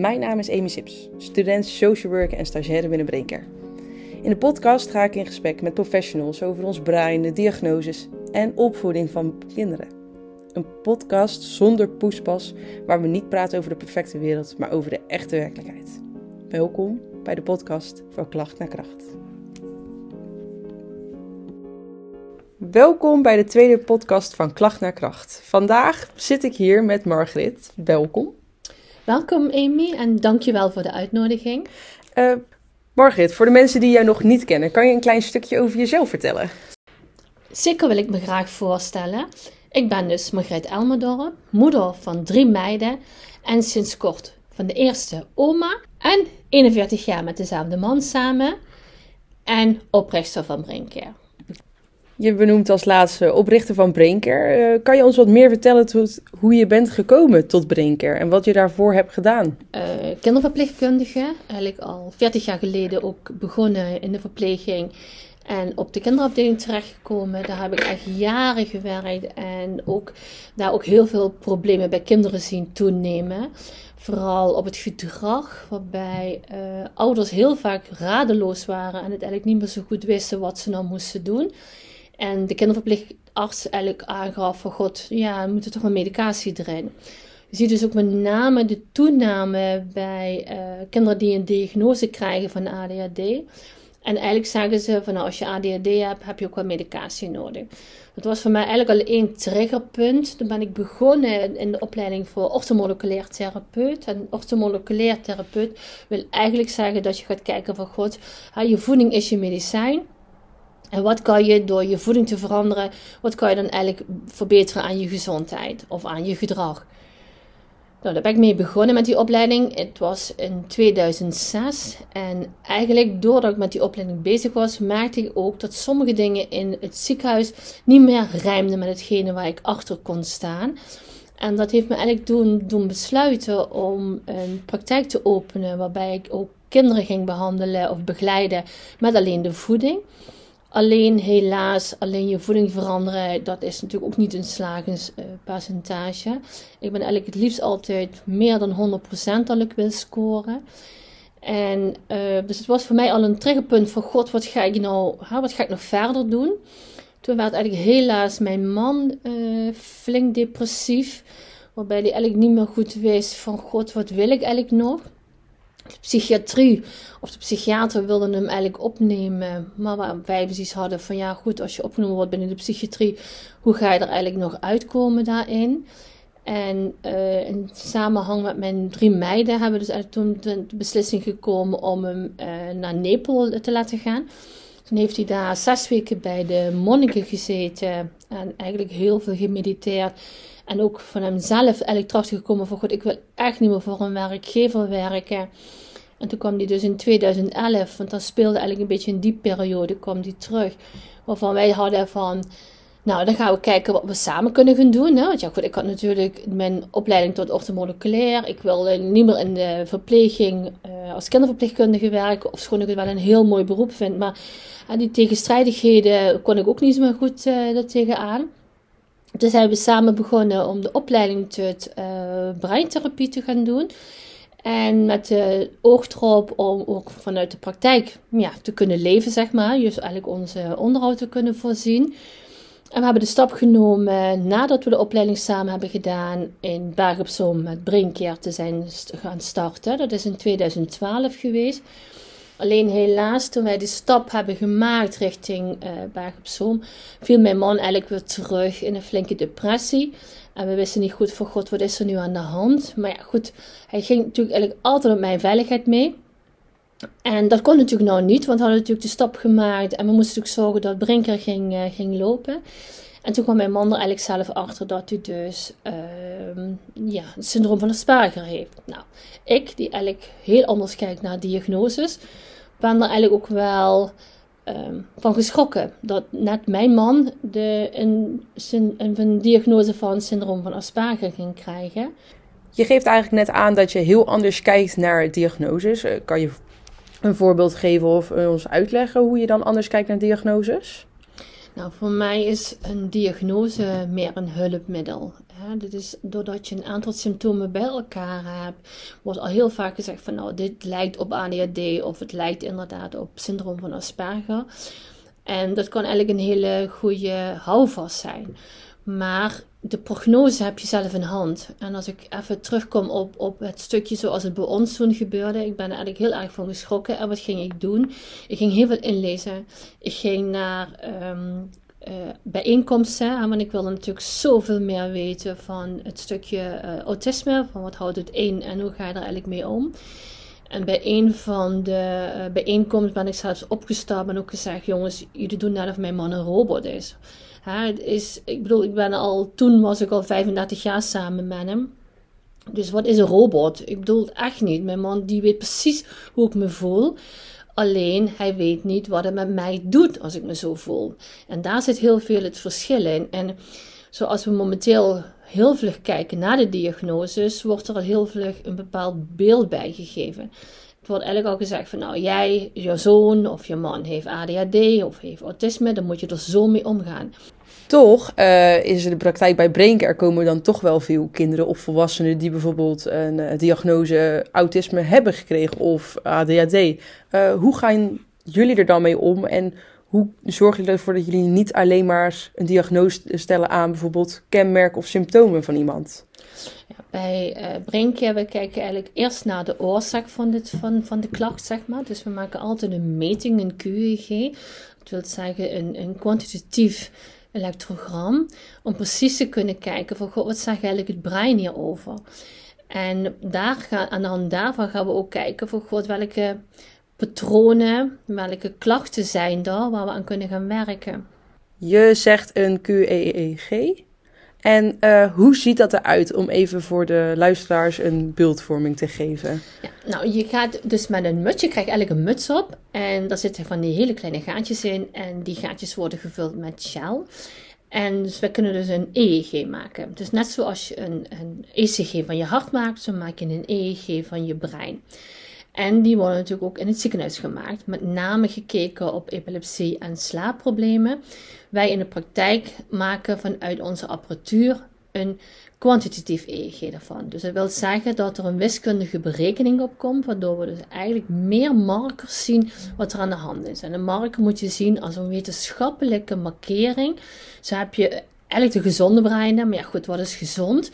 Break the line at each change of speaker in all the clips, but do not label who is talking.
Mijn naam is Amy Sips, student social work en stagiaire binnen Brinker. In de podcast ga ik in gesprek met professionals over ons brein, de diagnoses en opvoeding van kinderen. Een podcast zonder poespas, waar we niet praten over de perfecte wereld, maar over de echte werkelijkheid. Welkom bij de podcast van Klacht naar Kracht. Welkom bij de tweede podcast van Klacht naar Kracht. Vandaag zit ik hier met Margrit. Welkom.
Welkom Amy en dankjewel voor de uitnodiging.
Uh, voor de mensen die jou nog niet kennen, kan je een klein stukje over jezelf vertellen?
Zeker wil ik me graag voorstellen. Ik ben dus Margriet Elmerdorp, moeder van drie meiden en sinds kort van de eerste oma en 41 jaar met dezelfde man samen en oprichter van Brinker.
Je benoemt als laatste oprichter van Brinker. Uh, kan je ons wat meer vertellen hoe je bent gekomen tot Brinker en wat je daarvoor hebt gedaan?
Uh, kinderverpleegkundige, eigenlijk al 40 jaar geleden ook begonnen in de verpleging en op de kinderafdeling terechtgekomen. Daar heb ik echt jaren gewerkt en ook, daar ook heel veel problemen bij kinderen zien toenemen. Vooral op het gedrag, waarbij uh, ouders heel vaak radeloos waren en het eigenlijk niet meer zo goed wisten wat ze nou moesten doen. En de kinderverpleegarts eigenlijk aangaf van god, ja, we moeten toch een medicatie erin. Je ziet dus ook met name de toename bij uh, kinderen die een diagnose krijgen van ADHD. En eigenlijk zeggen ze van nou, als je ADHD hebt, heb je ook wel medicatie nodig. Dat was voor mij eigenlijk al één triggerpunt. Toen ben ik begonnen in de opleiding voor orthomoleculair therapeut. En orthomoleculair therapeut wil eigenlijk zeggen dat je gaat kijken van god, je voeding is je medicijn. En wat kan je door je voeding te veranderen, wat kan je dan eigenlijk verbeteren aan je gezondheid of aan je gedrag? Nou, daar ben ik mee begonnen met die opleiding. Het was in 2006. En eigenlijk doordat ik met die opleiding bezig was, merkte ik ook dat sommige dingen in het ziekenhuis niet meer rijmden met hetgene waar ik achter kon staan. En dat heeft me eigenlijk doen, doen besluiten om een praktijk te openen waarbij ik ook kinderen ging behandelen of begeleiden met alleen de voeding. Alleen helaas, alleen je voeding veranderen, dat is natuurlijk ook niet een slagingspercentage. ik ben eigenlijk het liefst altijd meer dan 100% dat ik wil scoren. En uh, dus het was voor mij al een triggerpunt van god, wat ga ik nou, hè, wat ga ik nog verder doen? Toen werd eigenlijk helaas mijn man uh, flink depressief. Waarbij hij eigenlijk niet meer goed wist van god, wat wil ik eigenlijk nog? De psychiatrie of de psychiater wilden hem eigenlijk opnemen. Maar waar wij precies hadden van ja goed, als je opgenomen wordt binnen de psychiatrie, hoe ga je er eigenlijk nog uitkomen daarin? En uh, in samenhang met mijn drie meiden hebben we dus eigenlijk toen de beslissing gekomen om hem uh, naar Nepal te laten gaan. Toen heeft hij daar zes weken bij de monniken gezeten en eigenlijk heel veel gemediteerd. En ook van hemzelf eigenlijk teruggekomen van, god, ik wil echt niet meer voor een werkgever werken. En toen kwam hij dus in 2011, want dan speelde eigenlijk een beetje in die periode, kwam hij terug. Waarvan wij hadden van, nou, dan gaan we kijken wat we samen kunnen gaan doen. Hè? Want ja, goed, ik had natuurlijk mijn opleiding tot orthomoleculair. Ik wilde niet meer in de verpleging uh, als kinderverpleegkundige werken. Of schoon ik het wel een heel mooi beroep vind. Maar uh, die tegenstrijdigheden kon ik ook niet zo goed uh, er tegenaan. Dus zijn we samen begonnen om de opleiding tot uh, breintherapie te gaan doen. En met de oog erop om ook vanuit de praktijk ja, te kunnen leven, zeg maar. Dus eigenlijk onze onderhoud te kunnen voorzien. En we hebben de stap genomen nadat we de opleiding samen hebben gedaan in Berg op Zoom met Brinkkeer te zijn gaan starten. Dat is in 2012 geweest. Alleen helaas, toen wij die stap hebben gemaakt richting uh, Berg op Zoom, viel mijn man eigenlijk weer terug in een flinke depressie. En we wisten niet goed voor God, wat is er nu aan de hand? Maar ja, goed, hij ging natuurlijk eigenlijk altijd op mijn veiligheid mee. En dat kon natuurlijk nou niet, want we hadden natuurlijk de stap gemaakt en we moesten natuurlijk zorgen dat Brinker ging, uh, ging lopen. En toen kwam mijn man er eigenlijk zelf achter dat hij dus uh, ja, het syndroom van Asperger heeft. Nou, ik, die eigenlijk heel anders kijkt naar diagnoses, ben er eigenlijk ook wel uh, van geschrokken. Dat net mijn man de, een, een, diagnose van syndroom van Asperger ging krijgen.
Je geeft eigenlijk net aan dat je heel anders kijkt naar diagnoses. Eh, kan je een voorbeeld geven of ons uitleggen hoe je dan anders kijkt naar diagnoses?
Nou, voor mij is een diagnose meer een hulpmiddel. Hè? Dat is doordat je een aantal symptomen bij elkaar hebt, wordt al heel vaak gezegd van nou, dit lijkt op ADHD of het lijkt inderdaad op syndroom van Asperger. En dat kan eigenlijk een hele goede houvast zijn. Maar de prognose heb je zelf in hand. En als ik even terugkom op, op het stukje zoals het bij ons toen gebeurde, ik ben er eigenlijk heel erg van geschrokken. En wat ging ik doen? Ik ging heel veel inlezen. Ik ging naar um, uh, bijeenkomsten, want ik wilde natuurlijk zoveel meer weten van het stukje uh, autisme, van wat houdt het in en hoe ga je er eigenlijk mee om. En bij een van de uh, bijeenkomsten ben ik zelfs opgestapt en ook gezegd: jongens, jullie doen net of mijn man een robot is. Het is. Ik bedoel, ik ben al, toen was ik al 35 jaar samen met hem. Dus wat is een robot? Ik bedoel echt niet. Mijn man die weet precies hoe ik me voel. Alleen hij weet niet wat het met mij doet als ik me zo voel. En daar zit heel veel het verschil in. En zoals we momenteel heel vlug kijken naar de diagnoses, wordt er al heel vlug een bepaald beeld bijgegeven. Het wordt eigenlijk al gezegd van nou jij, je zoon of je man heeft ADHD of heeft autisme, dan moet je er zo mee omgaan.
Toch uh, is de praktijk bij Braincare komen dan toch wel veel kinderen of volwassenen die bijvoorbeeld een uh, diagnose autisme hebben gekregen of ADHD. Uh, hoe gaan jullie er dan mee om en hoe zorgen jullie ervoor dat jullie niet alleen maar een diagnose stellen aan bijvoorbeeld kenmerken of symptomen van iemand?
Ja, bij uh, we kijken eigenlijk eerst naar de oorzaak van, dit, van, van de klacht, zeg maar. Dus we maken altijd een meting, een QEG. Dat wil zeggen een, een kwantitatief elektrogram. Om precies te kunnen kijken van, god, wat zegt eigenlijk het brein hierover? En daar gaan, aan de hand daarvan gaan we ook kijken van, god, welke patronen, welke klachten zijn er waar we aan kunnen gaan werken.
Je zegt een QEEG. En uh, hoe ziet dat eruit om even voor de luisteraars een beeldvorming te geven?
Ja, nou, je gaat dus met een muts, je krijgt eigenlijk een muts op. En daar zitten van die hele kleine gaatjes in. En die gaatjes worden gevuld met gel. En dus we kunnen dus een EEG maken. Dus net zoals je een, een ECG van je hart maakt, zo maak je een EEG van je brein. En die worden natuurlijk ook in het ziekenhuis gemaakt. Met name gekeken op epilepsie en slaapproblemen. Wij in de praktijk maken vanuit onze apparatuur een kwantitatief EEG daarvan. Dus dat wil zeggen dat er een wiskundige berekening op komt, waardoor we dus eigenlijk meer markers zien wat er aan de hand is. En een marker moet je zien als een wetenschappelijke markering. Zo heb je eigenlijk de gezonde breinen, maar ja goed, wat is gezond?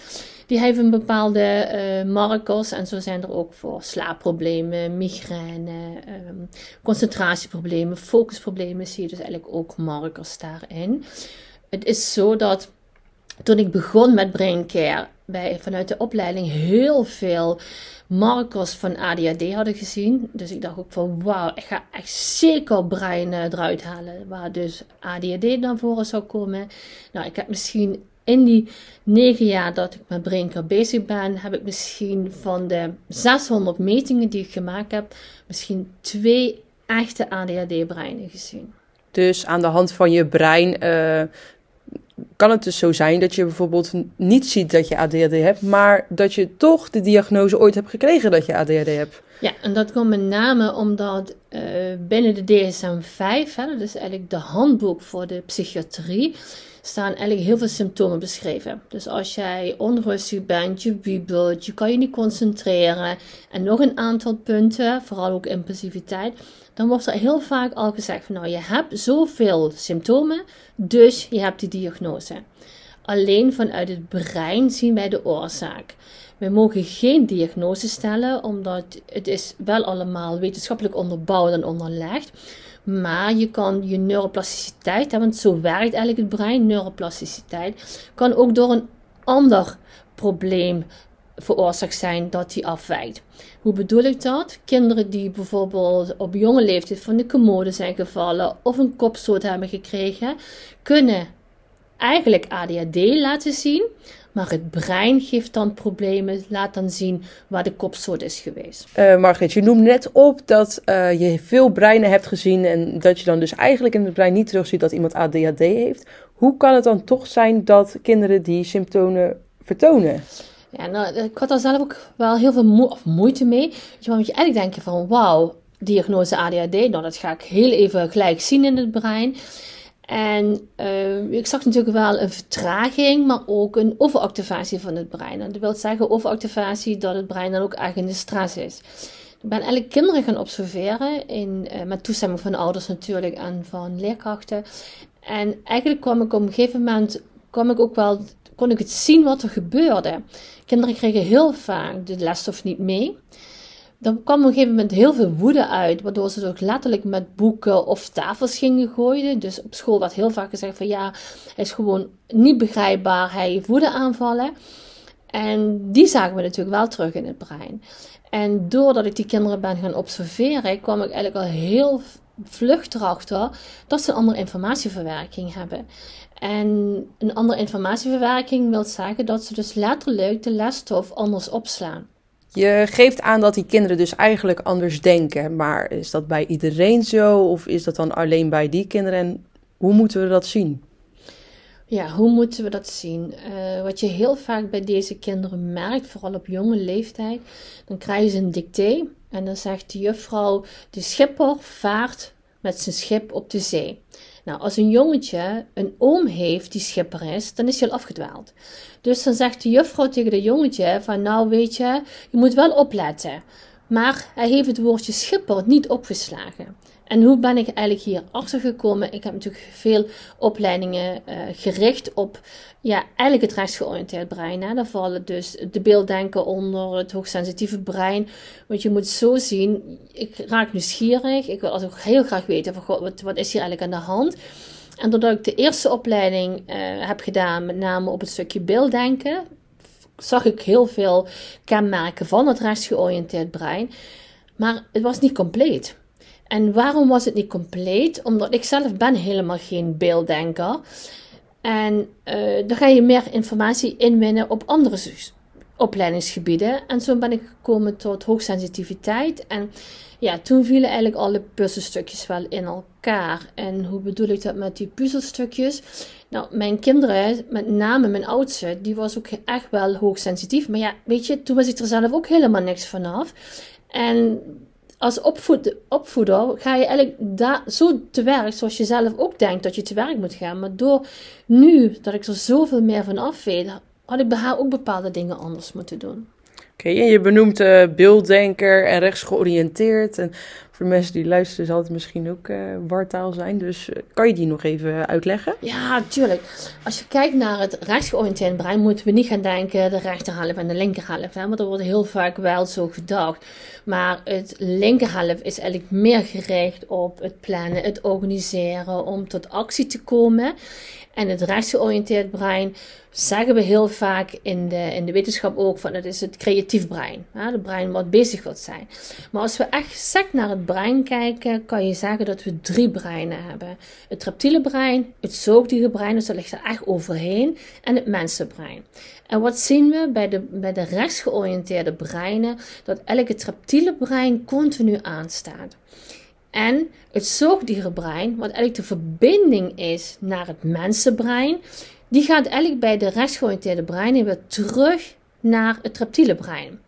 Die hebben een bepaalde uh, markers en zo zijn er ook voor slaapproblemen, migraine, um, concentratieproblemen, focusproblemen zie je dus eigenlijk ook markers daarin. Het is zo dat toen ik begon met Braincare, wij vanuit de opleiding heel veel markers van ADHD hadden gezien. Dus ik dacht ook van wauw, ik ga echt zeker brein eh, eruit halen. Waar dus ADHD naar voren zou komen. Nou, ik heb misschien in die negen jaar dat ik met Braincare bezig ben, heb ik misschien van de 600 metingen die ik gemaakt heb, misschien twee echte ADHD-breinen gezien.
Dus aan de hand van je brein uh, kan het dus zo zijn dat je bijvoorbeeld niet ziet dat je ADHD hebt, maar dat je toch de diagnose ooit hebt gekregen dat je ADHD hebt.
Ja, en dat komt met name omdat uh, binnen de DSM-5, dat is eigenlijk de handboek voor de psychiatrie, staan eigenlijk heel veel symptomen beschreven. Dus als jij onrustig bent, je wiebelt, je kan je niet concentreren en nog een aantal punten, vooral ook impulsiviteit, dan wordt er heel vaak al gezegd van nou je hebt zoveel symptomen, dus je hebt die diagnose. Alleen vanuit het brein zien wij de oorzaak. We mogen geen diagnose stellen, omdat het is wel allemaal wetenschappelijk onderbouwd en onderlegd. Maar je kan je neuroplasticiteit, want zo werkt eigenlijk het brein, neuroplasticiteit, kan ook door een ander probleem veroorzaakt zijn dat die afwijkt. Hoe bedoel ik dat? Kinderen die bijvoorbeeld op jonge leeftijd van de commode zijn gevallen of een kopstoot hebben gekregen, kunnen eigenlijk ADHD laten zien, maar het brein geeft dan problemen, laat dan zien waar de kopstoot is geweest.
Uh, Margriet, je noemt net op dat uh, je veel breinen hebt gezien en dat je dan dus eigenlijk in het brein niet terugziet dat iemand ADHD heeft. Hoe kan het dan toch zijn dat kinderen die symptomen vertonen?
Ja, nou, ik had daar zelf ook wel heel veel mo moeite mee. Weet je, want je eigenlijk denken van, wauw, diagnose ADHD, nou dat ga ik heel even gelijk zien in het brein. En uh, ik zag natuurlijk wel een vertraging, maar ook een overactivatie van het brein. En dat wil zeggen overactivatie dat het brein dan ook echt in de stress is. Ik ben eigenlijk kinderen gaan observeren, in, uh, met toestemming van ouders natuurlijk en van leerkrachten. En eigenlijk kwam ik op een gegeven moment, kwam ik ook wel, kon ik het zien wat er gebeurde. Kinderen kregen heel vaak de lesstof niet mee. Dan kwam op een gegeven moment heel veel woede uit, waardoor ze ook letterlijk met boeken of tafels gingen gooien. Dus op school werd heel vaak gezegd van ja, hij is gewoon niet begrijpbaar, hij heeft woede aanvallen. En die zagen we natuurlijk wel terug in het brein. En doordat ik die kinderen ben gaan observeren, kwam ik eigenlijk al heel vlug erachter dat ze een andere informatieverwerking hebben. En een andere informatieverwerking wil zeggen dat ze dus letterlijk de lesstof anders opslaan.
Je geeft aan dat die kinderen dus eigenlijk anders denken. Maar is dat bij iedereen zo? Of is dat dan alleen bij die kinderen? En hoe moeten we dat zien?
Ja, hoe moeten we dat zien? Uh, wat je heel vaak bij deze kinderen merkt, vooral op jonge leeftijd, dan krijgen ze een dicté en dan zegt de juffrouw: De schipper vaart met zijn schip op de zee. Nou, als een jongetje een oom heeft die schipper is, dan is hij al afgedwaald. Dus dan zegt de juffrouw tegen de jongetje van nou weet je, je moet wel opletten. Maar hij heeft het woordje schipper niet opgeslagen. En hoe ben ik eigenlijk hier achter gekomen? Ik heb natuurlijk veel opleidingen uh, gericht op ja, eigenlijk het rechtsgeoriënteerd brein. Hè. Daar vallen dus de beelddenken onder, het hoogsensitieve brein. Want je moet zo zien, ik raak nieuwsgierig. Ik wil ook heel graag weten, van, wat, wat is hier eigenlijk aan de hand? En doordat ik de eerste opleiding uh, heb gedaan, met name op het stukje beelddenken, zag ik heel veel kenmerken van het rechtsgeoriënteerd brein. Maar het was niet compleet. En waarom was het niet compleet? Omdat ik zelf ben helemaal geen beelddenker. En uh, dan ga je meer informatie inwinnen op andere opleidingsgebieden. En zo ben ik gekomen tot hoogsensitiviteit. En ja, toen vielen eigenlijk alle puzzelstukjes wel in elkaar. En hoe bedoel ik dat met die puzzelstukjes? Nou, mijn kinderen, met name mijn oudste, die was ook echt wel hoogsensitief. Maar ja, weet je, toen was ik er zelf ook helemaal niks vanaf. En als opvoed, opvoeder ga je eigenlijk zo te werk zoals je zelf ook denkt dat je te werk moet gaan. Maar door nu dat ik er zoveel meer van af weet, had ik bij haar ook bepaalde dingen anders moeten doen.
Oké, en je benoemt uh, beelddenker en rechtsgeoriënteerd. En voor mensen die luisteren zal het misschien ook uh, wartaal zijn. Dus uh, kan je die nog even uitleggen?
Ja, tuurlijk. Als je kijkt naar het rechtsgeoriënteerd brein, moeten we niet gaan denken de rechterhalf en de linkerhalf. Hè? Want er wordt heel vaak wel zo gedacht. Maar het linkerhalf is eigenlijk meer gericht op het plannen, het organiseren, om tot actie te komen. En het rechtsgeoriënteerd brein zeggen we heel vaak in de, in de wetenschap ook van het is het creatief brein. Ja, het brein wat bezig wil zijn. Maar als we echt sec naar het brein kijken, kan je zeggen dat we drie breinen hebben. Het reptiele brein, het zoogdierenbrein, dus dat ligt er echt overheen, en het mensenbrein. En wat zien we bij de, bij de rechtsgeoriënteerde breinen? Dat elke reptiele brein continu aanstaat. En het zoogdierenbrein, wat eigenlijk de verbinding is naar het mensenbrein, die gaat eigenlijk bij de rechtsgeoriënteerde brein weer terug naar het reptiele brein.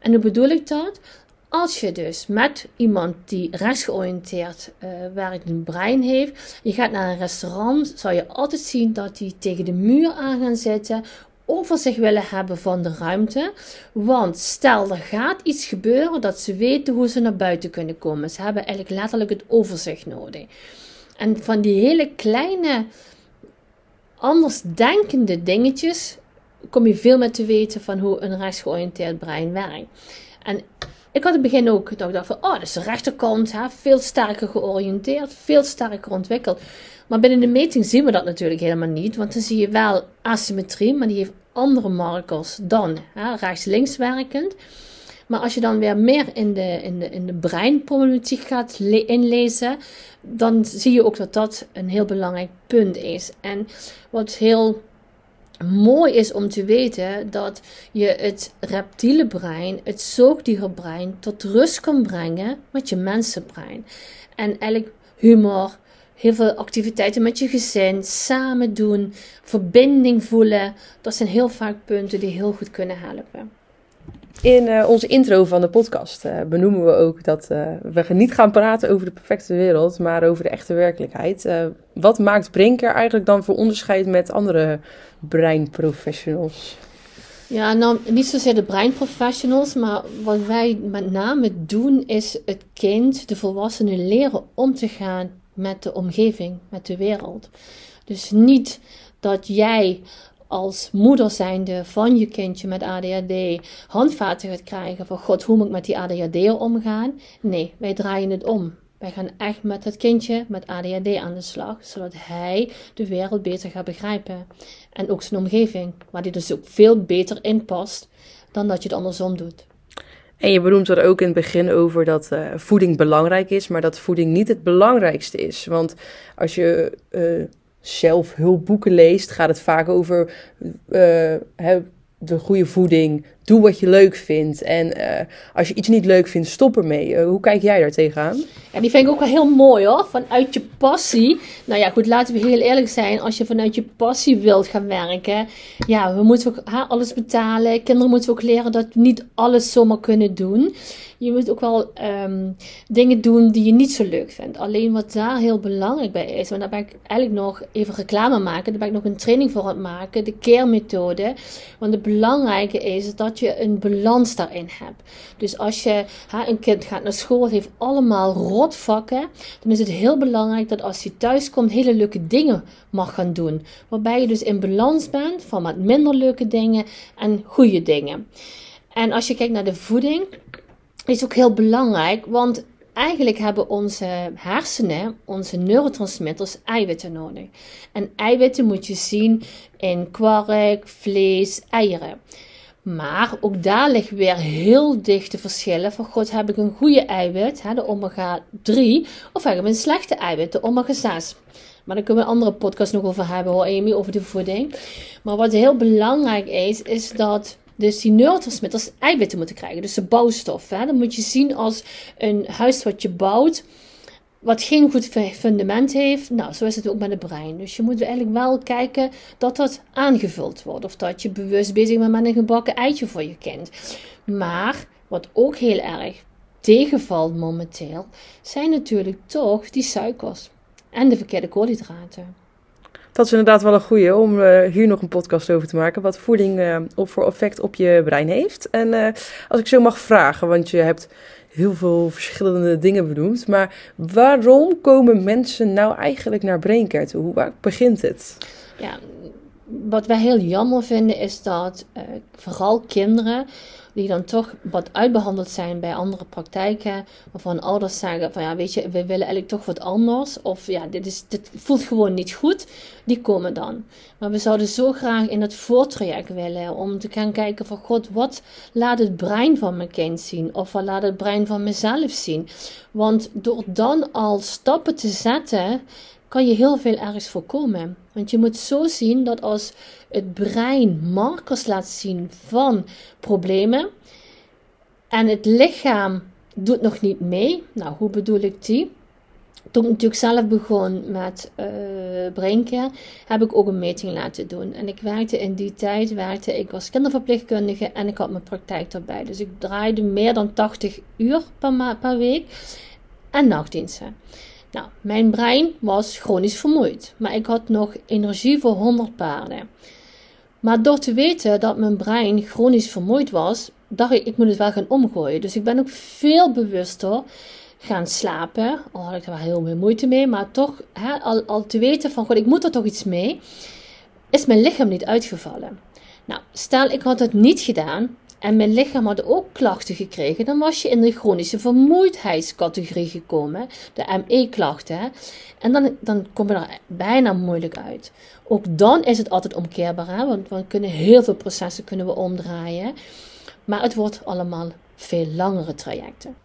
En hoe bedoel ik dat? Als je dus met iemand die rechtsgeoriënteerd uh, werkend brein heeft, je gaat naar een restaurant, zal je altijd zien dat die tegen de muur aan gaan zitten over zich willen hebben van de ruimte. Want stel er gaat iets gebeuren dat ze weten hoe ze naar buiten kunnen komen. Ze hebben eigenlijk letterlijk het overzicht nodig. En van die hele kleine, anders denkende dingetjes kom je veel meer te weten van hoe een rechtsgeoriënteerd brein werkt. En ik had in het begin ook gedacht van, oh, dat is de rechterkant, veel sterker georiënteerd, veel sterker ontwikkeld. Maar binnen de meting zien we dat natuurlijk helemaal niet, want dan zie je wel asymmetrie, maar die heeft andere markers dan rechts-links werkend. Maar als je dan weer meer in de, in de, in de breinproblematiek gaat inlezen, dan zie je ook dat dat een heel belangrijk punt is. En wat heel mooi is om te weten dat je het reptiele brein, het zoogdierenbrein, tot rust kan brengen met je mensenbrein. En eigenlijk humor, heel veel activiteiten met je gezin, samen doen, verbinding voelen. Dat zijn heel vaak punten die heel goed kunnen helpen.
In uh, onze intro van de podcast uh, benoemen we ook dat uh, we niet gaan praten over de perfecte wereld, maar over de echte werkelijkheid. wat maakt Brinker eigenlijk dan voor onderscheid met andere breinprofessionals?
Ja, nou niet zozeer de breinprofessionals, maar wat wij met name doen is het kind, de volwassene, leren om te gaan met de omgeving, met de wereld. Dus niet dat jij als moeder zijnde van je kindje met ADHD handvaten gaat krijgen van God, hoe moet ik met die ADHD omgaan? Nee, wij draaien het om. Wij gaan echt met het kindje met ADHD aan de slag, zodat hij de wereld beter gaat begrijpen. En ook zijn omgeving, waar die dus ook veel beter in past dan dat je het andersom doet.
En je benoemt er ook in het begin over dat uh, voeding belangrijk is, maar dat voeding niet het belangrijkste is. Want als je uh, zelf hulpboeken leest, gaat het vaak over uh, de goede voeding. Doe wat je leuk vindt. En uh, als je iets niet leuk vindt, stop ermee. Uh, hoe kijk jij daar tegenaan?
Ja, die vind ik ook wel heel mooi hoor. Vanuit je passie. Nou ja, goed, laten we heel eerlijk zijn. Als je vanuit je passie wilt gaan werken. Ja, we moeten ook ha, alles betalen. Kinderen moeten ook leren dat we niet alles zomaar kunnen doen je moet ook wel ehm, dingen doen die je niet zo leuk vindt. Alleen wat daar heel belangrijk bij is, want daar ben ik eigenlijk nog even reclame maken, daar ben ik nog een training voor aan het maken, de keermethode. Want het belangrijke is dat je een balans daarin hebt. Dus als je een kind gaat naar school, heeft allemaal rotvakken, dan is het heel belangrijk dat als hij thuis komt, hele leuke dingen mag gaan doen. Waarbij je dus in balans bent van wat minder leuke dingen en goede dingen. En als je kijkt naar de voeding, is ook heel belangrijk, want eigenlijk hebben onze hersenen, onze neurotransmitters, eiwitten nodig. En eiwitten moet je zien in kwark, vlees, eieren. Maar ook daar liggen weer heel dichte verschillen. Van god, heb ik een goede eiwit, de omega 3, of heb ik een slechte eiwit, de omega 6. Maar daar kunnen we een andere podcast nog over hebben hoor, Amy, over de voeding. Maar wat heel belangrijk is, is dat dus die neurotransmitters eiwitten moeten krijgen. Dus de bouwstof. Hè? Dan moet je zien als een huis wat je bouwt. Wat geen goed fundament heeft. Nou, zo is het ook met het brein. Dus je moet eigenlijk wel kijken dat dat aangevuld wordt. Of dat je bewust bezig bent met een gebakken eitje voor je kind. Maar wat ook heel erg tegenvalt momenteel, zijn natuurlijk toch die suikers en de verkeerde koolhydraten.
Dat is inderdaad wel een goede om uh, hier nog een podcast over te maken. Wat voeding uh, op voor effect op je brein heeft. En uh, als ik zo mag vragen, want je hebt heel veel verschillende dingen benoemd. Maar waarom komen mensen nou eigenlijk naar Braincare toe? Hoe begint het?
Ja, wat wij heel jammer vinden is dat vooral kinderen die dan toch wat uitbehandeld zijn bij andere praktijken, waarvan ouders zeggen van ja, weet je, we willen eigenlijk toch wat anders, of ja, dit, is, dit voelt gewoon niet goed, die komen dan. Maar we zouden zo graag in het voortraject willen, om te gaan kijken van god, wat laat het brein van mijn kind zien, of wat laat het brein van mezelf zien. Want door dan al stappen te zetten, kan je heel veel ergens voorkomen. Want je moet zo zien dat als het brein markers laat zien van problemen en het lichaam doet nog niet mee. Nou, hoe bedoel ik die? Toen ik natuurlijk zelf begon met uh, heb ik ook een meting laten doen. En ik werkte in die tijd, werkte ik als kinderverpleegkundige en ik had mijn praktijk erbij. Dus ik draaide meer dan 80 uur per, per week en nachtdiensten. Nou, mijn brein was chronisch vermoeid, maar ik had nog energie voor 100 paarden. Maar door te weten dat mijn brein chronisch vermoeid was, dacht ik, ik moet het wel gaan omgooien. Dus ik ben ook veel bewuster gaan slapen. Al had ik er wel heel veel moeite mee, maar toch hè, al, al te weten van, god, ik moet er toch iets mee, is mijn lichaam niet uitgevallen. Nou, stel ik had het niet gedaan, en mijn lichaam had ook klachten gekregen, dan was je in de chronische vermoeidheidscategorie gekomen, de ME-klachten. En dan, dan kom je er bijna moeilijk uit. Ook dan is het altijd omkeerbaar, want we kunnen heel veel processen kunnen we omdraaien. Maar het wordt allemaal veel langere trajecten.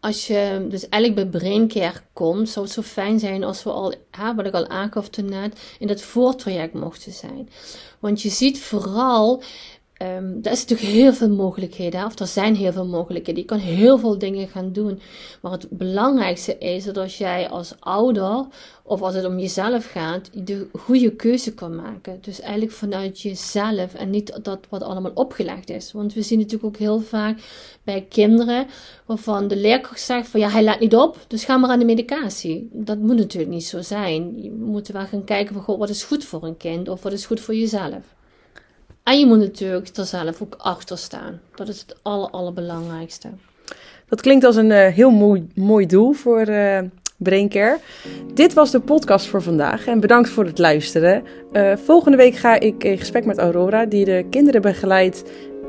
Als je dus eigenlijk bij Braincare komt, zou het zo fijn zijn als we al, wat ik al aangaf net, in dat voortraject mochten zijn. Want je ziet vooral Um, er is natuurlijk heel veel mogelijkheden, of er zijn heel veel mogelijkheden. Je kan heel veel dingen gaan doen. Maar het belangrijkste is dat als jij als ouder, of als het om jezelf gaat, de goede keuze kan maken. Dus eigenlijk vanuit jezelf en niet dat wat allemaal opgelegd is. Want we zien natuurlijk ook heel vaak bij kinderen waarvan de leerkracht zegt van ja, hij laat niet op, dus ga maar aan de medicatie. Dat moet natuurlijk niet zo zijn. Je moet wel gaan kijken van goh, wat is goed voor een kind of wat is goed voor jezelf. En je moet natuurlijk er zelf ook achter staan. Dat is het aller, allerbelangrijkste.
Dat klinkt als een uh, heel mooi, mooi doel voor uh, Braincare. Dit was de podcast voor vandaag en bedankt voor het luisteren. Uh, volgende week ga ik in gesprek met Aurora, die de kinderen begeleidt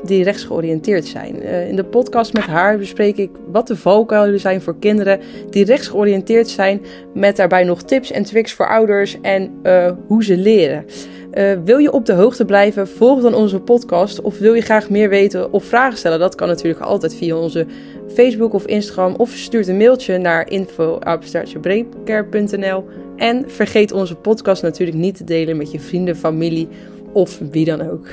die rechtsgeoriënteerd zijn. in de podcast met haar bespreek ik wat de valkuilen zijn voor kinderen die rechtsgeoriënteerd zijn, met daarbij nog tips en tricks voor ouders en hoe ze leren. Uh, wil je op de hoogte blijven? Volg dan onze podcast. Of wil je graag meer weten of vragen stellen? Dat kan natuurlijk altijd via onze Facebook of Instagram. Of stuurt een mailtje naar info.breekcare.nl. En vergeet onze podcast natuurlijk niet te delen met je vrienden, familie of wie dan ook.